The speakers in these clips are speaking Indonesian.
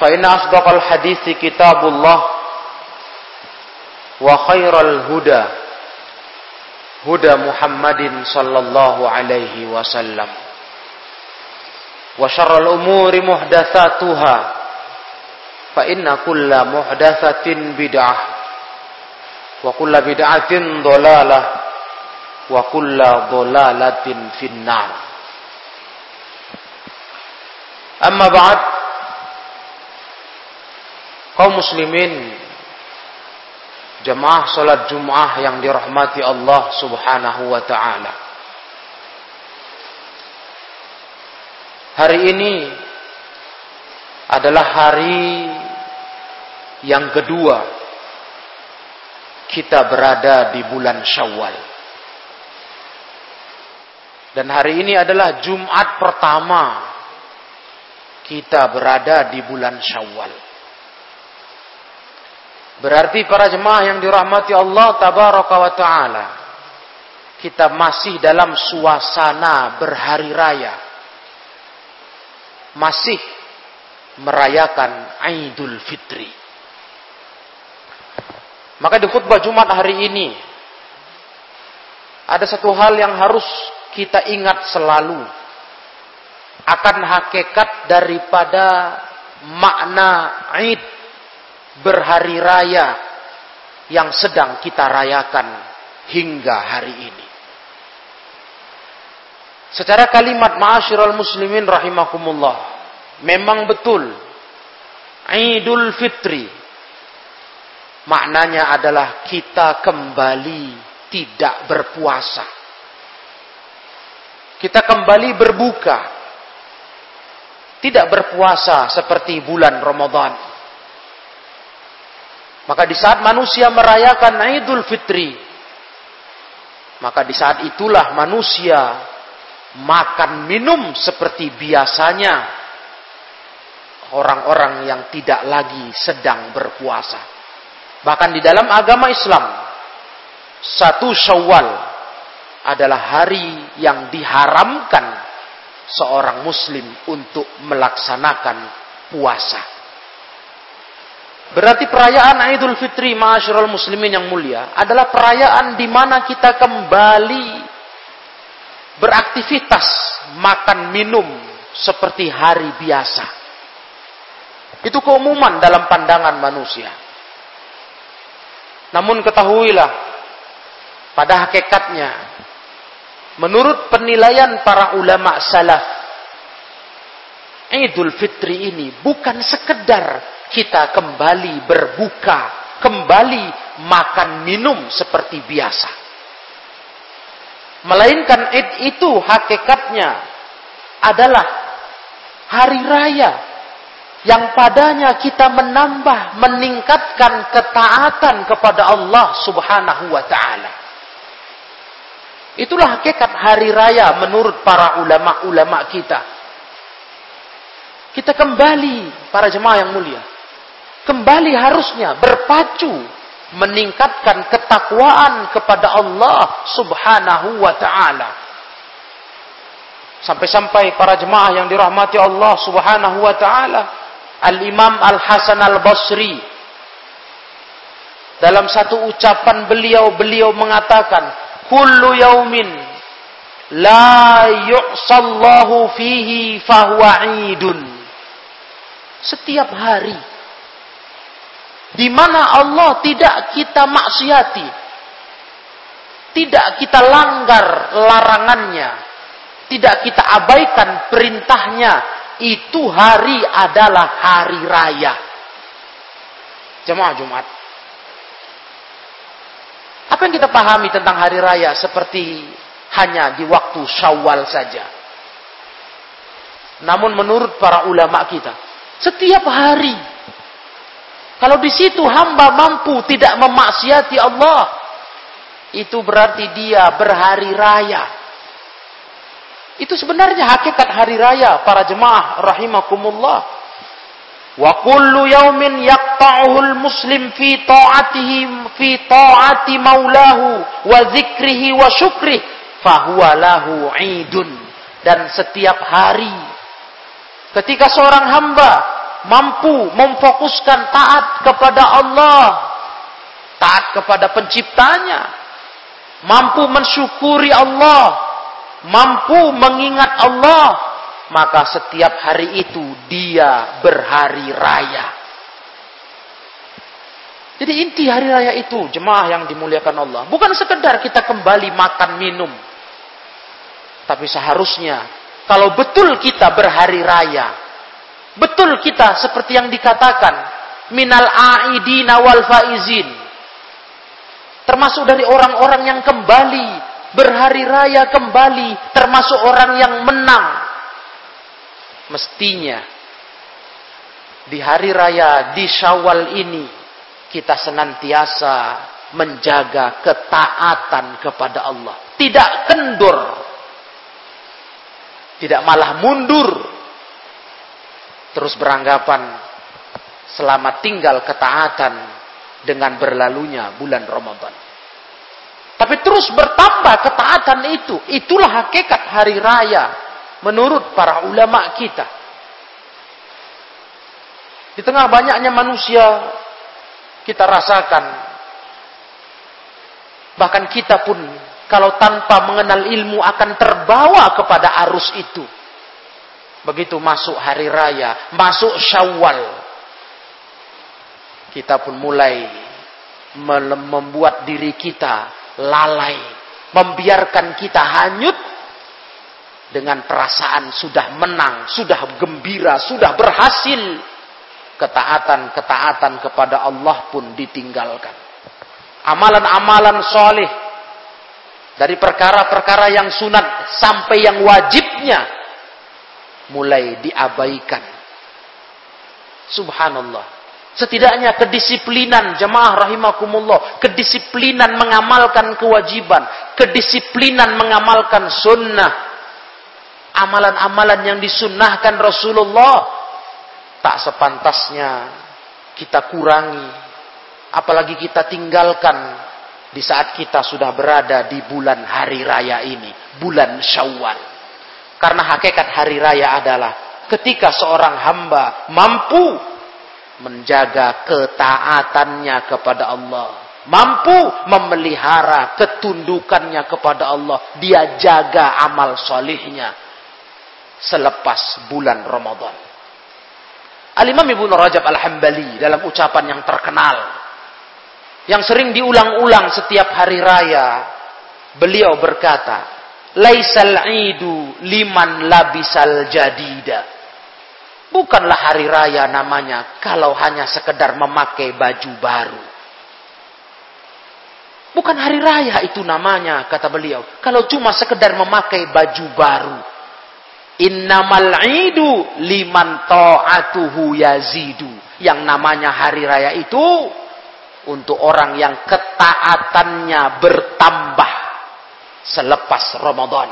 فإن أصدق الحديث كتاب الله وخير الهدى هدى محمد صلى الله عليه وسلم وشر الأمور محدثاتها فإن كل محدثة بدعة وكل بدعة ضلالة وكل ضلالة في النار أما بعد kaum muslimin jemaah salat Jumat yang dirahmati Allah Subhanahu wa taala. Hari ini adalah hari yang kedua kita berada di bulan Syawal. Dan hari ini adalah Jumat pertama kita berada di bulan Syawal. Berarti para jemaah yang dirahmati Allah tabaraka wa taala kita masih dalam suasana berhari raya. Masih merayakan Idul Fitri. Maka di khutbah Jumat hari ini ada satu hal yang harus kita ingat selalu akan hakikat daripada makna Id berhari raya yang sedang kita rayakan hingga hari ini. Secara kalimat ma'asyiral muslimin rahimakumullah, memang betul Idul Fitri maknanya adalah kita kembali tidak berpuasa. Kita kembali berbuka. Tidak berpuasa seperti bulan Ramadan. Maka di saat manusia merayakan Idul Fitri, maka di saat itulah manusia makan minum seperti biasanya orang-orang yang tidak lagi sedang berpuasa. Bahkan di dalam agama Islam, satu Syawal adalah hari yang diharamkan seorang muslim untuk melaksanakan puasa. Berarti perayaan Idul Fitri Ma'asyiral muslimin yang mulia adalah perayaan di mana kita kembali beraktivitas makan minum seperti hari biasa. Itu keumuman dalam pandangan manusia. Namun ketahuilah pada hakikatnya menurut penilaian para ulama salaf Idul Fitri ini bukan sekedar kita kembali berbuka, kembali makan minum seperti biasa. Melainkan Id itu hakikatnya adalah hari raya yang padanya kita menambah, meningkatkan ketaatan kepada Allah Subhanahu wa taala. Itulah hakikat hari raya menurut para ulama-ulama kita. Kita kembali para jemaah yang mulia kembali harusnya berpacu meningkatkan ketakwaan kepada Allah Subhanahu wa taala. Sampai-sampai para jemaah yang dirahmati Allah Subhanahu wa taala, Al-Imam Al-Hasan Al-Basri dalam satu ucapan beliau beliau mengatakan, "Kullu yaumin la yu'sallahu fihi fahuwa 'idun." Setiap hari di mana Allah tidak kita maksiati. Tidak kita langgar larangannya. Tidak kita abaikan perintahnya. Itu hari adalah hari raya. Jemaah Jumat. Apa yang kita pahami tentang hari raya seperti hanya di waktu syawal saja. Namun menurut para ulama kita, Setiap hari. Kalau di situ hamba mampu tidak memaksiati Allah, itu berarti dia berhari raya. Itu sebenarnya hakikat hari raya para jemaah rahimakumullah. Wa kullu yaumin yaqta'uhu muslim fi ta'atihi fi ta'ati maulahu wa dzikrihi wa syukri fahuwa lahu 'idun. Dan setiap hari ketika seorang hamba mampu memfokuskan taat kepada Allah, taat kepada penciptanya, mampu mensyukuri Allah, mampu mengingat Allah, maka setiap hari itu dia berhari raya. Jadi inti hari raya itu jemaah yang dimuliakan Allah. Bukan sekedar kita kembali makan minum. Tapi seharusnya kalau betul kita berhari raya. Betul kita seperti yang dikatakan. Minal a'idina wal faizin. Termasuk dari orang-orang yang kembali berhari raya kembali termasuk orang yang menang. Mestinya di hari raya di Syawal ini kita senantiasa menjaga ketaatan kepada Allah. Tidak kendur. Tidak malah mundur. Terus beranggapan selamat tinggal ketaatan dengan berlalunya bulan Ramadan. Tapi terus bertambah ketaatan itu. Itulah hakikat hari raya. Menurut para ulama kita. Di tengah banyaknya manusia. Kita rasakan. Bahkan kita pun. Kalau tanpa mengenal ilmu akan terbawa kepada arus itu. Begitu masuk hari raya. Masuk syawal. Kita pun mulai membuat diri kita lalai, membiarkan kita hanyut dengan perasaan sudah menang, sudah gembira, sudah berhasil. Ketaatan-ketaatan kepada Allah pun ditinggalkan. Amalan-amalan soleh dari perkara-perkara yang sunat sampai yang wajibnya mulai diabaikan. Subhanallah. Setidaknya kedisiplinan jemaah rahimakumullah, kedisiplinan mengamalkan kewajiban, kedisiplinan mengamalkan sunnah, amalan-amalan yang disunnahkan Rasulullah tak sepantasnya kita kurangi, apalagi kita tinggalkan di saat kita sudah berada di bulan hari raya ini, bulan Syawal. Karena hakikat hari raya adalah ketika seorang hamba mampu menjaga ketaatannya kepada Allah. Mampu memelihara ketundukannya kepada Allah. Dia jaga amal solihnya. Selepas bulan Ramadan. Al-Imam Ibn Rajab Al-Hambali dalam ucapan yang terkenal. Yang sering diulang-ulang setiap hari raya. Beliau berkata. Laisal idu liman labisal jadida Bukanlah hari raya namanya kalau hanya sekedar memakai baju baru. Bukan hari raya itu namanya, kata beliau. Kalau cuma sekedar memakai baju baru. Innamal idu liman ta'atuhu yazidu. Yang namanya hari raya itu untuk orang yang ketaatannya bertambah selepas Ramadan.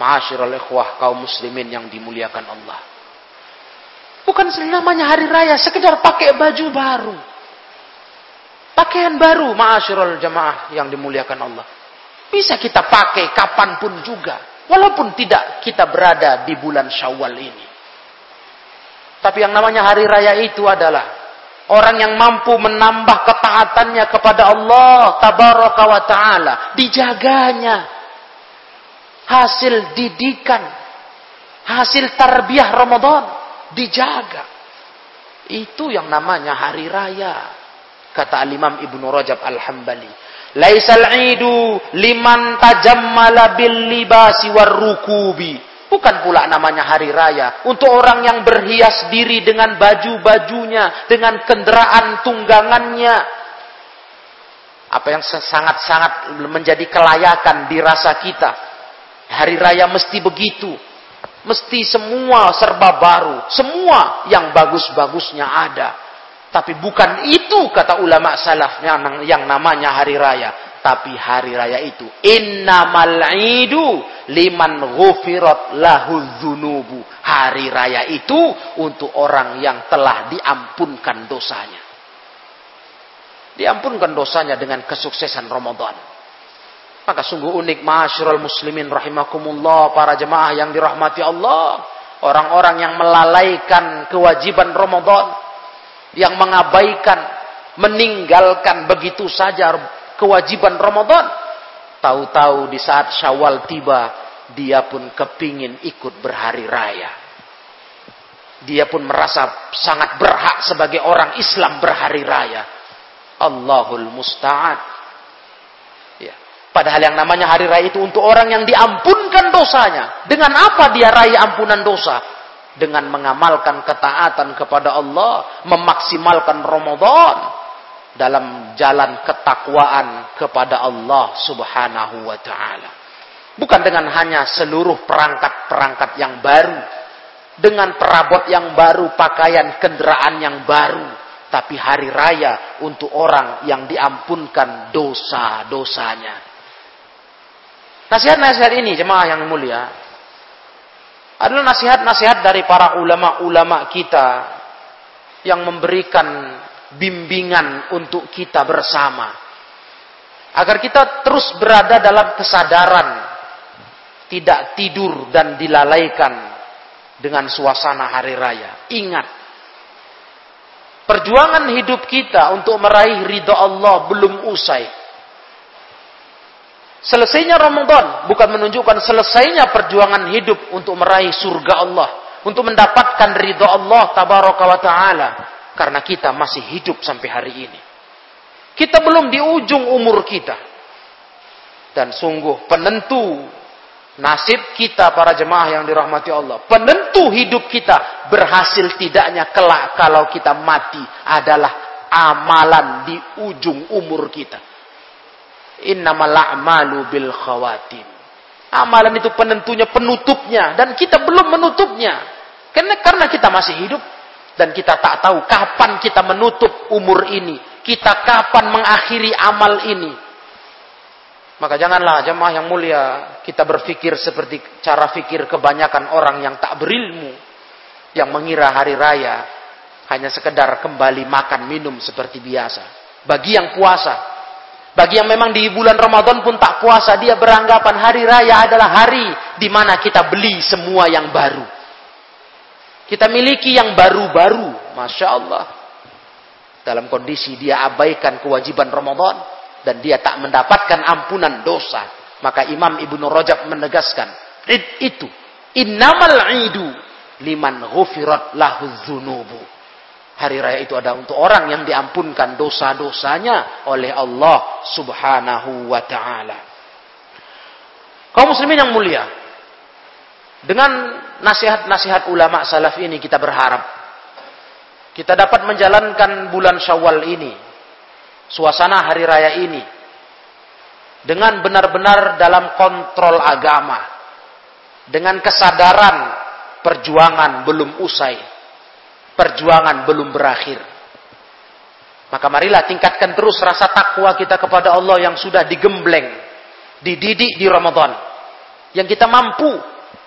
Ma'asyiral ikhwah kaum muslimin yang dimuliakan Allah. Bukan namanya hari raya, sekedar pakai baju baru. Pakaian baru, ma'asyirul jamaah yang dimuliakan Allah. Bisa kita pakai kapan pun juga. Walaupun tidak kita berada di bulan syawal ini. Tapi yang namanya hari raya itu adalah orang yang mampu menambah ketaatannya kepada Allah tabaraka wa taala, dijaganya hasil didikan, hasil tarbiyah Ramadan dijaga. Itu yang namanya hari raya. Kata Al-Imam Ibnu Rajab Al-Hambali. Laisal idu liman tajammala bil libasi warrukubi. Bukan pula namanya hari raya. Untuk orang yang berhias diri dengan baju-bajunya. Dengan kendaraan tunggangannya. Apa yang sangat-sangat menjadi kelayakan dirasa kita. Hari raya mesti begitu Mesti semua serba baru. Semua yang bagus-bagusnya ada. Tapi bukan itu kata ulama salaf yang, yang namanya hari raya. Tapi hari raya itu. Innamal idu liman ghufirat lahu dhunubu. Hari raya itu untuk orang yang telah diampunkan dosanya. Diampunkan dosanya dengan kesuksesan Ramadan. Maka sungguh unik masyurul muslimin rahimakumullah para jemaah yang dirahmati Allah. Orang-orang yang melalaikan kewajiban Ramadan. Yang mengabaikan, meninggalkan begitu saja kewajiban Ramadan. Tahu-tahu di saat syawal tiba, dia pun kepingin ikut berhari raya. Dia pun merasa sangat berhak sebagai orang Islam berhari raya. Allahul musta'ad. Padahal yang namanya hari raya itu untuk orang yang diampunkan dosanya. Dengan apa dia raya ampunan dosa? Dengan mengamalkan ketaatan kepada Allah. Memaksimalkan Ramadan. Dalam jalan ketakwaan kepada Allah subhanahu wa ta'ala. Bukan dengan hanya seluruh perangkat-perangkat yang baru. Dengan perabot yang baru, pakaian kendaraan yang baru. Tapi hari raya untuk orang yang diampunkan dosa-dosanya. Nasihat-nasihat ini jemaah yang mulia adalah nasihat-nasihat dari para ulama-ulama kita yang memberikan bimbingan untuk kita bersama agar kita terus berada dalam kesadaran tidak tidur dan dilalaikan dengan suasana hari raya. Ingat, perjuangan hidup kita untuk meraih ridho Allah belum usai. Selesainya Ramadan bukan menunjukkan selesainya perjuangan hidup untuk meraih surga Allah, untuk mendapatkan ridha Allah tabaraka wa taala karena kita masih hidup sampai hari ini. Kita belum di ujung umur kita. Dan sungguh penentu nasib kita para jemaah yang dirahmati Allah, penentu hidup kita berhasil tidaknya kelak kalau kita mati adalah amalan di ujung umur kita. Innamal a'malu bil khawatim. Amalan itu penentunya, penutupnya. Dan kita belum menutupnya. Karena, karena kita masih hidup. Dan kita tak tahu kapan kita menutup umur ini. Kita kapan mengakhiri amal ini. Maka janganlah jemaah yang mulia kita berpikir seperti cara fikir kebanyakan orang yang tak berilmu. Yang mengira hari raya hanya sekedar kembali makan minum seperti biasa. Bagi yang puasa, bagi yang memang di bulan Ramadan pun tak puasa, dia beranggapan hari raya adalah hari di mana kita beli semua yang baru. Kita miliki yang baru-baru, masya Allah. Dalam kondisi dia abaikan kewajiban Ramadan dan dia tak mendapatkan ampunan dosa. Maka Imam Ibnu Rajab menegaskan, itu innamal idu liman ghufirat lahu dzunubu Hari raya itu ada untuk orang yang diampunkan dosa-dosanya oleh Allah subhanahu wa ta'ala. Kaum muslimin yang mulia. Dengan nasihat-nasihat ulama salaf ini kita berharap. Kita dapat menjalankan bulan syawal ini. Suasana hari raya ini. Dengan benar-benar dalam kontrol agama. Dengan kesadaran perjuangan belum usai perjuangan belum berakhir. Maka marilah tingkatkan terus rasa takwa kita kepada Allah yang sudah digembleng, dididik di Ramadan. Yang kita mampu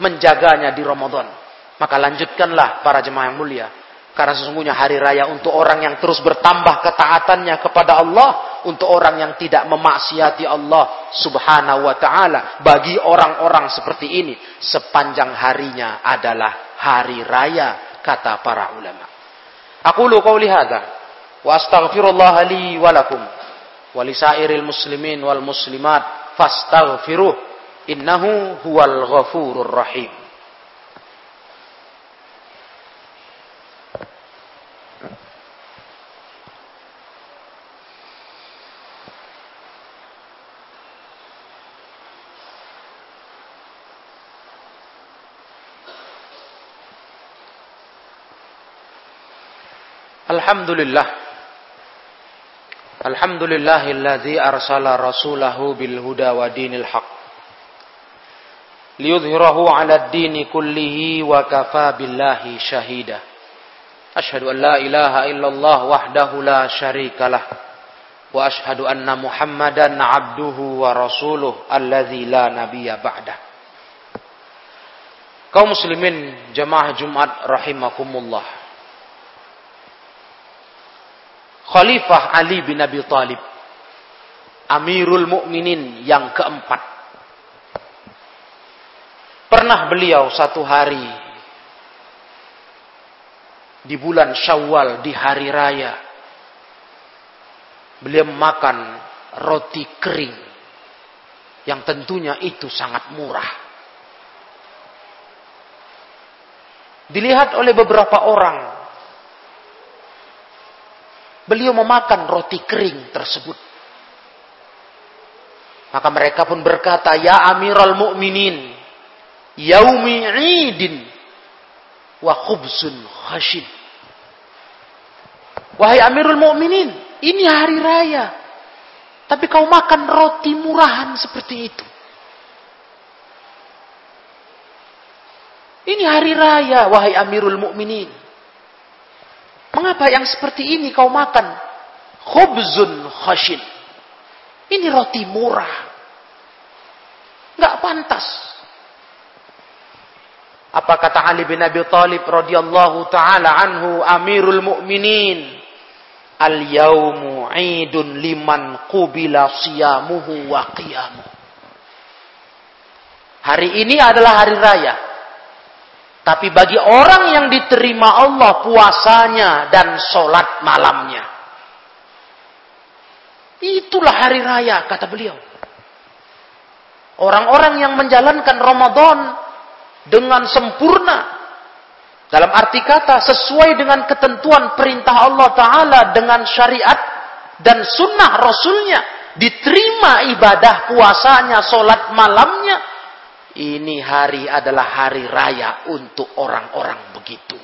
menjaganya di Ramadan. Maka lanjutkanlah para jemaah yang mulia. Karena sesungguhnya hari raya untuk orang yang terus bertambah ketaatannya kepada Allah. Untuk orang yang tidak memaksiati Allah subhanahu wa ta'ala. Bagi orang-orang seperti ini. Sepanjang harinya adalah hari raya kata para ulama. Aku lu qauli hadza wa astaghfirullah li wa lakum wa lisairil muslimin wal muslimat fastaghfiruh إنه هو الغفور الرحيم. الحمد لله الحمد لله الذي أرسل رسوله بالهدى ودين الحق liyudhhirahu 'ala ad-dini kullihi wa kafa billahi shahida. Ashhadu an la ilaha illallah wahdahu la syarikalah wa ashhadu anna Muhammadan 'abduhu wa rasuluh alladzi la nabiyya ba'dah. Kaum muslimin jamaah Jumat rahimakumullah. Khalifah Ali bin Abi Thalib Amirul yang keempat Pernah beliau satu hari di bulan Syawal di hari raya beliau makan roti kering yang tentunya itu sangat murah. Dilihat oleh beberapa orang beliau memakan roti kering tersebut. Maka mereka pun berkata, "Ya Amirul Mukminin, yaumi idin wa khubzun khashid. Wahai Amirul Mukminin, ini hari raya. Tapi kau makan roti murahan seperti itu. Ini hari raya, wahai Amirul Mukminin. Mengapa yang seperti ini kau makan? Khubzun khashid. Ini roti murah. Enggak pantas. Apa kata Ali bin Abi Thalib radhiyallahu taala anhu Amirul Mukminin Al yaumu idun liman qubila siyamuhu wa qiyamuh Hari ini adalah hari raya tapi bagi orang yang diterima Allah puasanya dan sholat malamnya. Itulah hari raya, kata beliau. Orang-orang yang menjalankan Ramadan dengan sempurna. Dalam arti kata sesuai dengan ketentuan perintah Allah Ta'ala dengan syariat dan sunnah Rasulnya. Diterima ibadah puasanya, solat malamnya. Ini hari adalah hari raya untuk orang-orang begitu.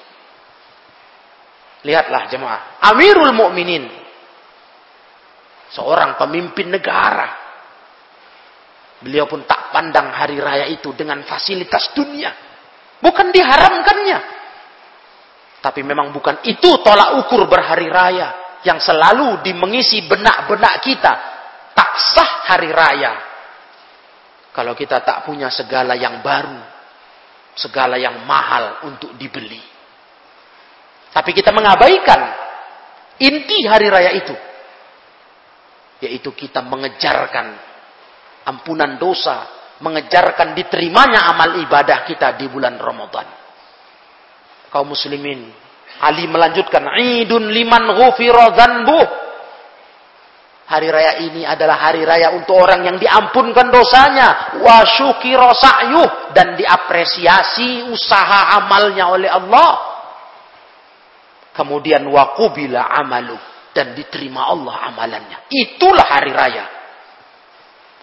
Lihatlah jemaah. Amirul Mukminin, Seorang pemimpin negara Beliau pun tak pandang hari raya itu dengan fasilitas dunia. Bukan diharamkannya. Tapi memang bukan itu tolak ukur berhari raya. Yang selalu dimengisi benak-benak kita. Tak sah hari raya. Kalau kita tak punya segala yang baru. Segala yang mahal untuk dibeli. Tapi kita mengabaikan inti hari raya itu. Yaitu kita mengejarkan ampunan dosa, mengejarkan diterimanya amal ibadah kita di bulan Ramadan. Kaum muslimin, Ali melanjutkan, Idun liman ghufira dzanbuh. Hari raya ini adalah hari raya untuk orang yang diampunkan dosanya, wa syukira sa'yuh dan diapresiasi usaha amalnya oleh Allah. Kemudian wa qubila amalu dan diterima Allah amalannya. Itulah hari raya.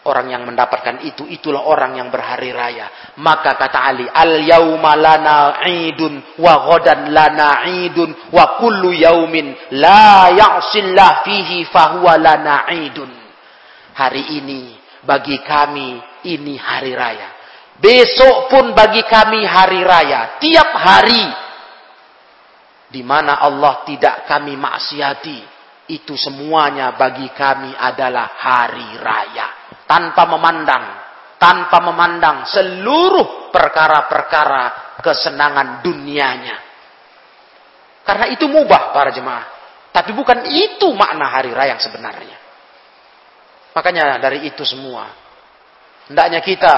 Orang yang mendapatkan itu, itulah orang yang berhari raya. Maka kata Ali, Al-yawma lana idun, wa ghadan lana idun, wa kullu yaumin la ya'sillah fihi fahuwa lana idun. Hari ini, bagi kami, ini hari raya. Besok pun bagi kami hari raya. Tiap hari, di mana Allah tidak kami maksiati, itu semuanya bagi kami adalah hari raya tanpa memandang, tanpa memandang seluruh perkara-perkara kesenangan dunianya. Karena itu mubah para jemaah. Tapi bukan itu makna hari raya yang sebenarnya. Makanya dari itu semua. Hendaknya kita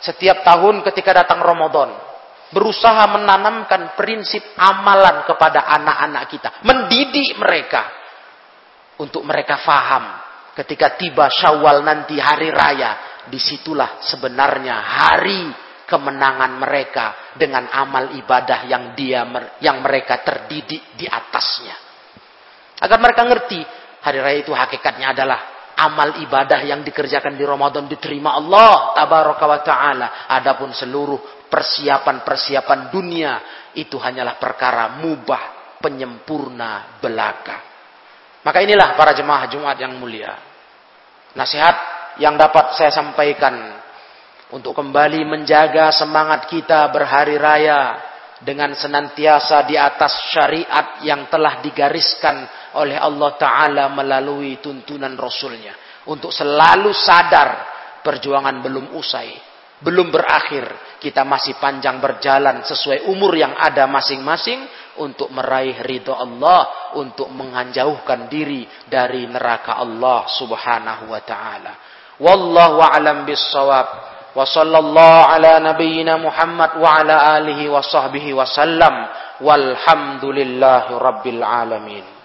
setiap tahun ketika datang Ramadan. Berusaha menanamkan prinsip amalan kepada anak-anak kita. Mendidik mereka. Untuk mereka faham Ketika tiba syawal nanti hari raya, di situlah sebenarnya hari kemenangan mereka dengan amal ibadah yang dia yang mereka terdidik di atasnya. Agar mereka ngerti hari raya itu hakikatnya adalah amal ibadah yang dikerjakan di Ramadan diterima Allah tabaraka wa taala. Adapun seluruh persiapan-persiapan dunia itu hanyalah perkara mubah penyempurna belaka. Maka inilah para jemaah Jumat yang mulia. Nasihat yang dapat saya sampaikan untuk kembali menjaga semangat kita berhari raya dengan senantiasa di atas syariat yang telah digariskan oleh Allah Ta'ala melalui tuntunan Rasulnya. Untuk selalu sadar perjuangan belum usai, belum berakhir. Kita masih panjang berjalan sesuai umur yang ada masing-masing untuk meraih ridho Allah, untuk menganjauhkan diri dari neraka Allah Subhanahu wa taala. Wallahu a'lam bissawab. Wa sallallahu ala nabiyyina Muhammad wa ala alihi wa sahbihi wa sallam. Walhamdulillahi rabbil alamin.